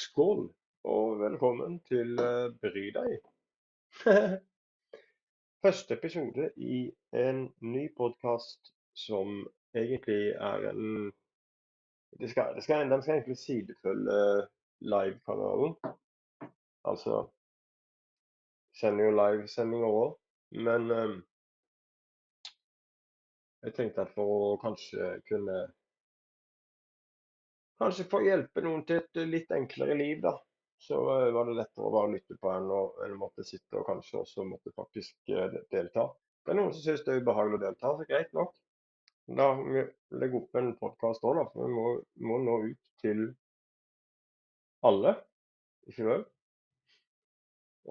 Skål, og velkommen til uh, Bry deg. Første episode i en ny podkast som egentlig er en det skal, det skal, Den skal egentlig sidefølge livekanalen. Altså sender jo livesendinger òg. Men um, jeg tenkte at for å kanskje kunne Kanskje få hjelpe noen til et litt enklere liv, da. Så eh, var det lettere å bare lytte på enn å, enn å måtte sitte og kanskje også måtte faktisk eh, delta. Det er noen som syns det er ubehagelig å delta, så greit nok. Da må vi legge opp en podkast òg, da. For vi må, må, nå ut til alle, ikke sant?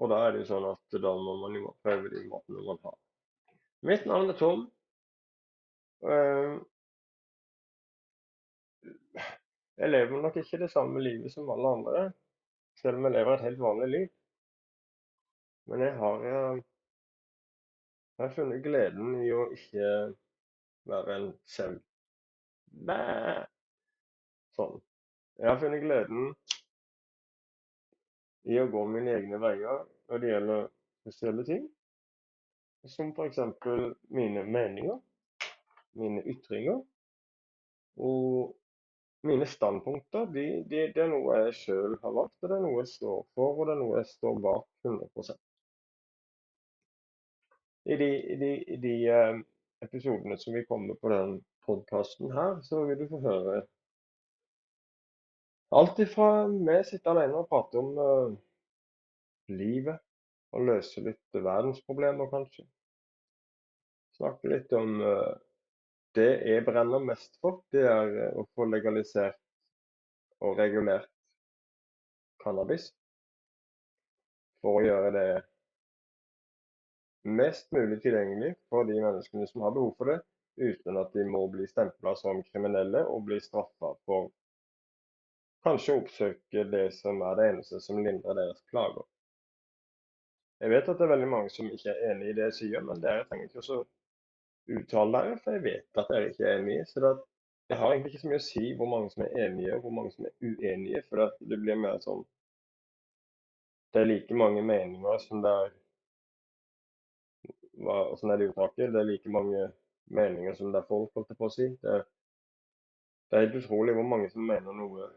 Og da er det jo sånn at da må man jo prøve de måtene man har. Mitt navn er Tom. Jeg lever nok ikke det samme livet som alle andre, selv om jeg lever et helt vanlig liv. Men jeg har, eh, jeg har funnet gleden i å ikke være en sau. Sånn. Jeg har funnet gleden i å gå mine egne veier når det gjelder spesielle ting. Som f.eks. mine meninger, mine ytringer. Og mine standpunkter de, de, det er noe jeg sjøl har valgt, og det er noe jeg står for, og det er noe jeg står bak 100 I de, de, de uh, episodene som vi kommer på den podkasten her, så vil du få høre alt ifra vi sitter alene og prater om uh, livet og løse litt verdensproblemer, kanskje. Snakke litt om uh, det jeg brenner mest for, det er eh, å få legalisert og regulert cannabis. For å gjøre det mest mulig tilgjengelig for de menneskene som har behov for det, uten at de må bli stempla som kriminelle og bli straffa for kanskje å oppsøke det som er det eneste som lindrer deres plager. Jeg vet at det er veldig mange som ikke er enig i det jeg sier, men dere trenger ikke å uttale deg, for jeg vet at dere ikke er enige. Så det, det, har egentlig ikke så mye å si hvor mange som er enige og hvor mange som er uenige. For det blir mer sånn Det er like mange meninger som det er hva, Åssen er det uttaket? Det er like mange meninger som det er folk, holdt jeg på å si. Det, det er helt utrolig hvor mange som mener noe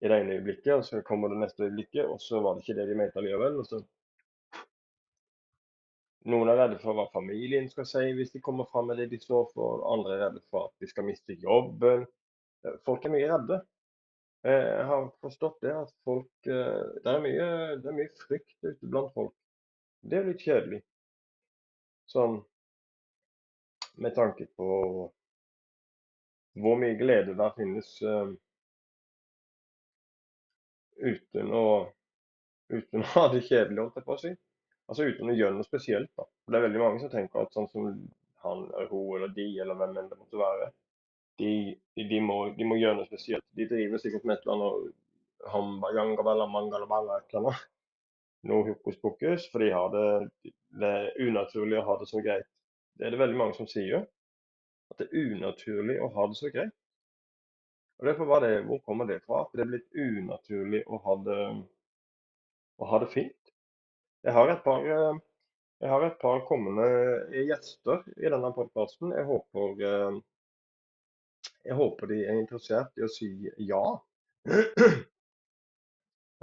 i det ene øyeblikket, og så kommer det neste øyeblikket, og så var det ikke det de mente likevel. og så noen er redde for hva familien skal si hvis de kommer fram med det de står for. Andre er redde for at de skal miste jobben. Eh, folk er mye redde. Eh, jeg har forstått det at folk eh, Det er mye, det er mye frykt ute blant folk. Det er litt kjedelig. Sånn med tanke på hvor mye glede der finnes uh, uten, å, uten å ha det kjedelig, holdt jeg på å si. Altså uten å gjøre noe spesielt. da. For Det er veldig mange som tenker at sånn som han eller hun eller de, eller hvem enn det måtte være, de, de, må, de, må, gjøre noe spesielt. De driver sikkert med et eller annet hamba, mangalabala, et eller annet. Noe hokus pokus, for de har det, det er unaturlig å ha det så greit. Det er det veldig mange som sier. At det er unaturlig å ha det så greit. Og derfor var det, Hvor kommer det fra? At det er blitt unaturlig å ha det, å ha det fint? Jeg har et par, eh, jeg har et par kommende gjester i denne podkasten. Jeg håper, eh, jeg håper de er interessert i å si ja.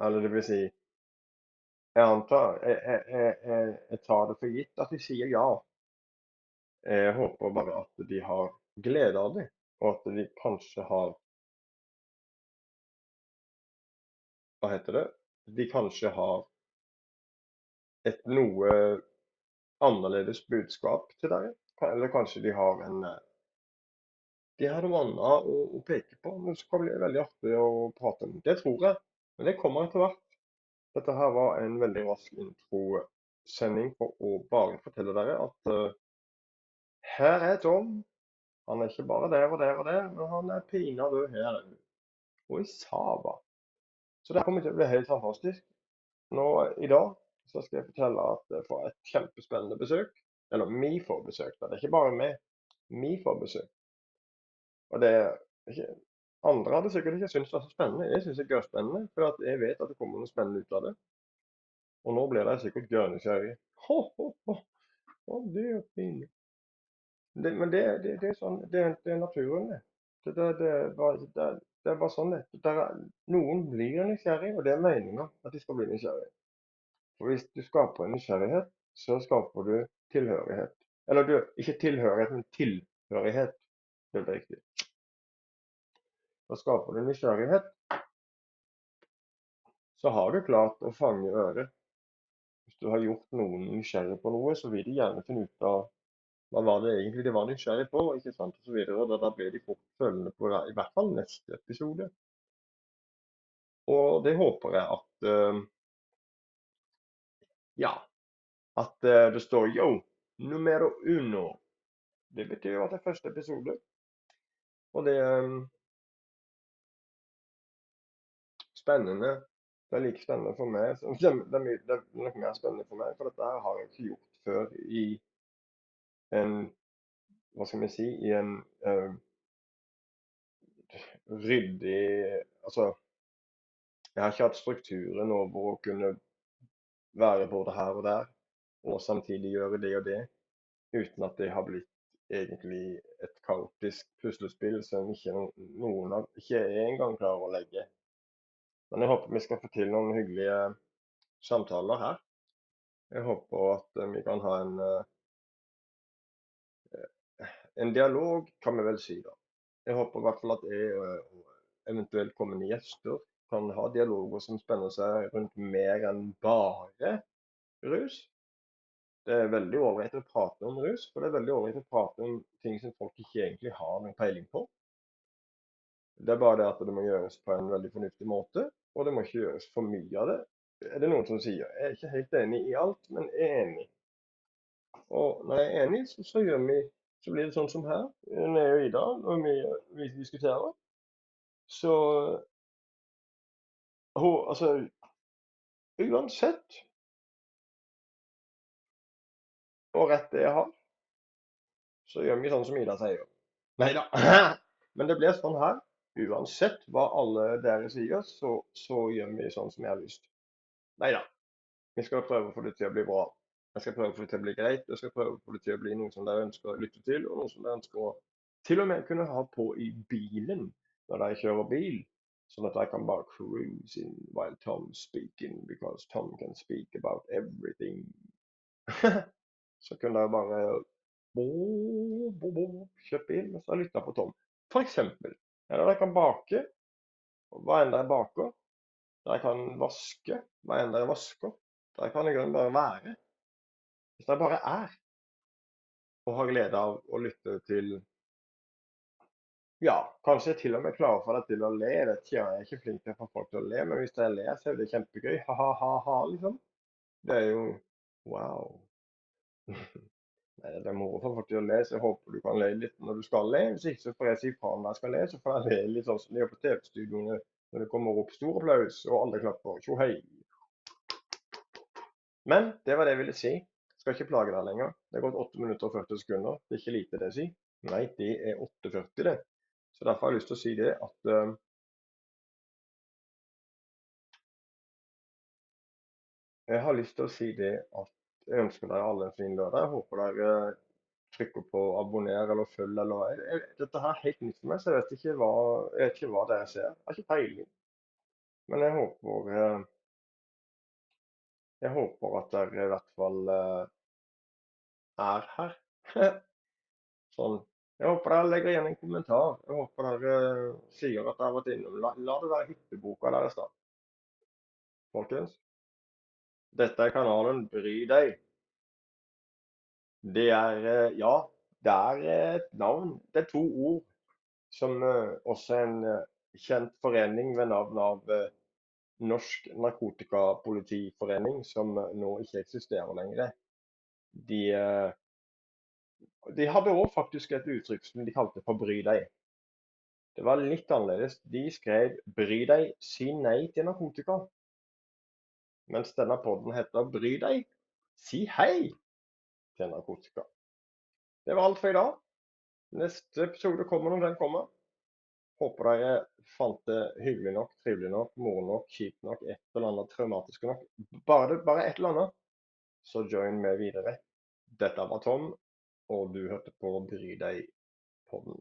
Eller det vil si Jeg antar jeg, jeg, jeg tar det for gitt at de sier ja. Jeg håper bare at de har glede av det, og at de kanskje har Hva heter det? De kanskje har et noe annerledes budskap til dere. Eller kanskje de har en eh, de har noe annet å, å peke på, men så kan det bli veldig artig å prate om. Det tror jeg, men det kommer etter hvert. Dette her var en veldig rask introsending for å bare fortelle dere at uh, her er Tom. Han er ikke bare der og der og der, men han er pinadø her. Og i Saba. Så det kommer til å bli helt fantastisk. Nå i dag så skal jeg fortelle at jeg får et kjempespennende besøk. Eller vi får besøk. Det er ikke bare meg. Vi får besøk. Og det er ikke Andre hadde sikkert ikke syntes det var så spennende. Jeg syns det er spennende, for jeg vet at det kommer noe spennende ut av det. Og nå blir de sikkert gørrnysgjerrige. Ho, ho, ho. Å, det er fint. Det, men det, det, det, er sånn, det, er naturen, det. Det, det, det, er sånn det. Noen blir nysgjerrig, og det er meninga at de skal bli nysgjerrige. For hvis du skaper nysgjerrighet, så skaper du tilhørighet. Eller du, ikke tilhørighet, men tilhørighet. Det er riktig. Da skaper du nysgjerrighet, så har du klart å fange øret. Hvis du har gjort noen nysgjerrig på noe, så vil de gjerne finne ut av hva var det egentlig de var nysgjerrig på, ikke sant, og så videre. Da, da blir de fort følgende på i hvert fall neste episode. Og det håper jeg at uh, Ja. At uh, det står yo, numero uno. Det betyr jo at det er første episode. Og det um, spennende. Det er like spennende for meg. Det er, det er nok mer spennende for meg, for dette har jeg ikke gjort før i en Hva skal vi si I en uh, ryddig Altså, jeg har ikke hatt strukturen over å kunne være både her og der, og samtidig gjøre det og det, uten at det har blitt egentlig et kaotisk puslespill som ikke noen av ikke jeg engang klarer å legge men jeg håper vi skal få til noen hyggelige samtaler her. Jeg håper at eh, vi kan ha en, eh, en dialog, kan vi vel si. da. Jeg håper i hvert fall at jeg og eventuelt kommende gjester kan ha dialoger som spenner seg rundt mer enn bare rus. Det er veldig ålreit å prate om rus, for det er veldig ålreit å prate om ting som folk ikke egentlig har noen peiling på. Det er bare det at det må gjøres på en veldig fornuftig måte, og det må ikke gjøres for mye av det. Er det noen som sier. Jeg er ikke helt enig i alt, men jeg er enig. Og når jeg er enig, så, så, vi, så blir det sånn som her, nede i Ida, når vi, vi diskuterer. Så hun, altså Uansett hvor rett det jeg har, så gjør vi sånn som Ida sier. Nei da. Men det blir sånn her uansett hva alle dere sier, så, så gjør vi sånn som jeg har lyst. Nei da. Vi skal prøve å få det til å bli bra. Jeg skal prøve å få det til å bli greit. Jeg skal prøve å få det til å bli noe som dere ønsker å lytte til, og noe som dere ønsker å til og med kunne ha på i bilen når dere kjører bil. Sånn at jeg kan bare cruise in while Tom's speaking, because Tom can speak about everything. så kunne jeg bare bo, bo, bo, kjøpe inn mens jeg lytta på Tom. For eksempel. Eller jeg kan bake hva enn jeg baker. jeg kan vaske hva enn jeg vasker. jeg kan i grunnen bare være. Hvis jeg bare er og har glede av å lytte til Ja, kanskje jeg til og med klarer å få deg til å le. Jeg vet ikke, jeg er ikke flink til å få folk til å le, men hvis jeg ler, så er det kjempegøy. Ha-ha-ha, liksom. Det er jo wow. Det er moro for folk til å le, så jeg håper du kan le litt når du skal le. Hvis ikke så får jeg si fra når jeg skal le, så får jeg le litt sånn som de gjør på TV-studioene når det kommer opp stor applaus og alle klapper. Tjo hei. Men det var det jeg ville si. Skal ikke plage deg lenger. Det har gått 8 minutter og 40 sekunder. Det er ikke lite det si. Nei, det er 8,40 det. Så derfor har jeg lyst til å si det at uh, Jeg har lyst til å si det at jeg ønsker dere alle en fin lørdag. Jeg håper dere trykker på abonner eller følg eller jeg, jeg, Dette her er helt nytt for meg, så jeg vet ikke hva, jeg vet ikke hva dere ser. Jeg har ikke peiling. Men jeg håper eh, Jeg håper at dere i hvert fall eh, er her. sånn. Jeg håper dere legger igjen en kommentar. Jeg håper dere sier at dere har vært innom. La, la det være hytteboka deres, da. Folkens. Dette er kanalen Bry deg. Det er eh, Ja, det er et navn. Det er to ord som eh, også er en eh, kjent forening ved navn av Norsk Narkotikapolitiforening, som nå ikke eksisterer lenger. De, de hadde òg faktisk et uttrykk som de kalte for 'bry deg'. Det var litt annerledes. De skrev 'bry deg, si nei til narkotika' mens denne podden heter Bry deg, si hei til narkotika. Det var alt for i dag. Neste episode kommer når den kommer. Håper dere fant det hyggelig nok, trivelig nok, moro nok, kjipt nok, et eller annet traumatisk nok. Bare, bare et eller annet, så join med videre. Dette var Tom, og du hørte på Bry deg-podden.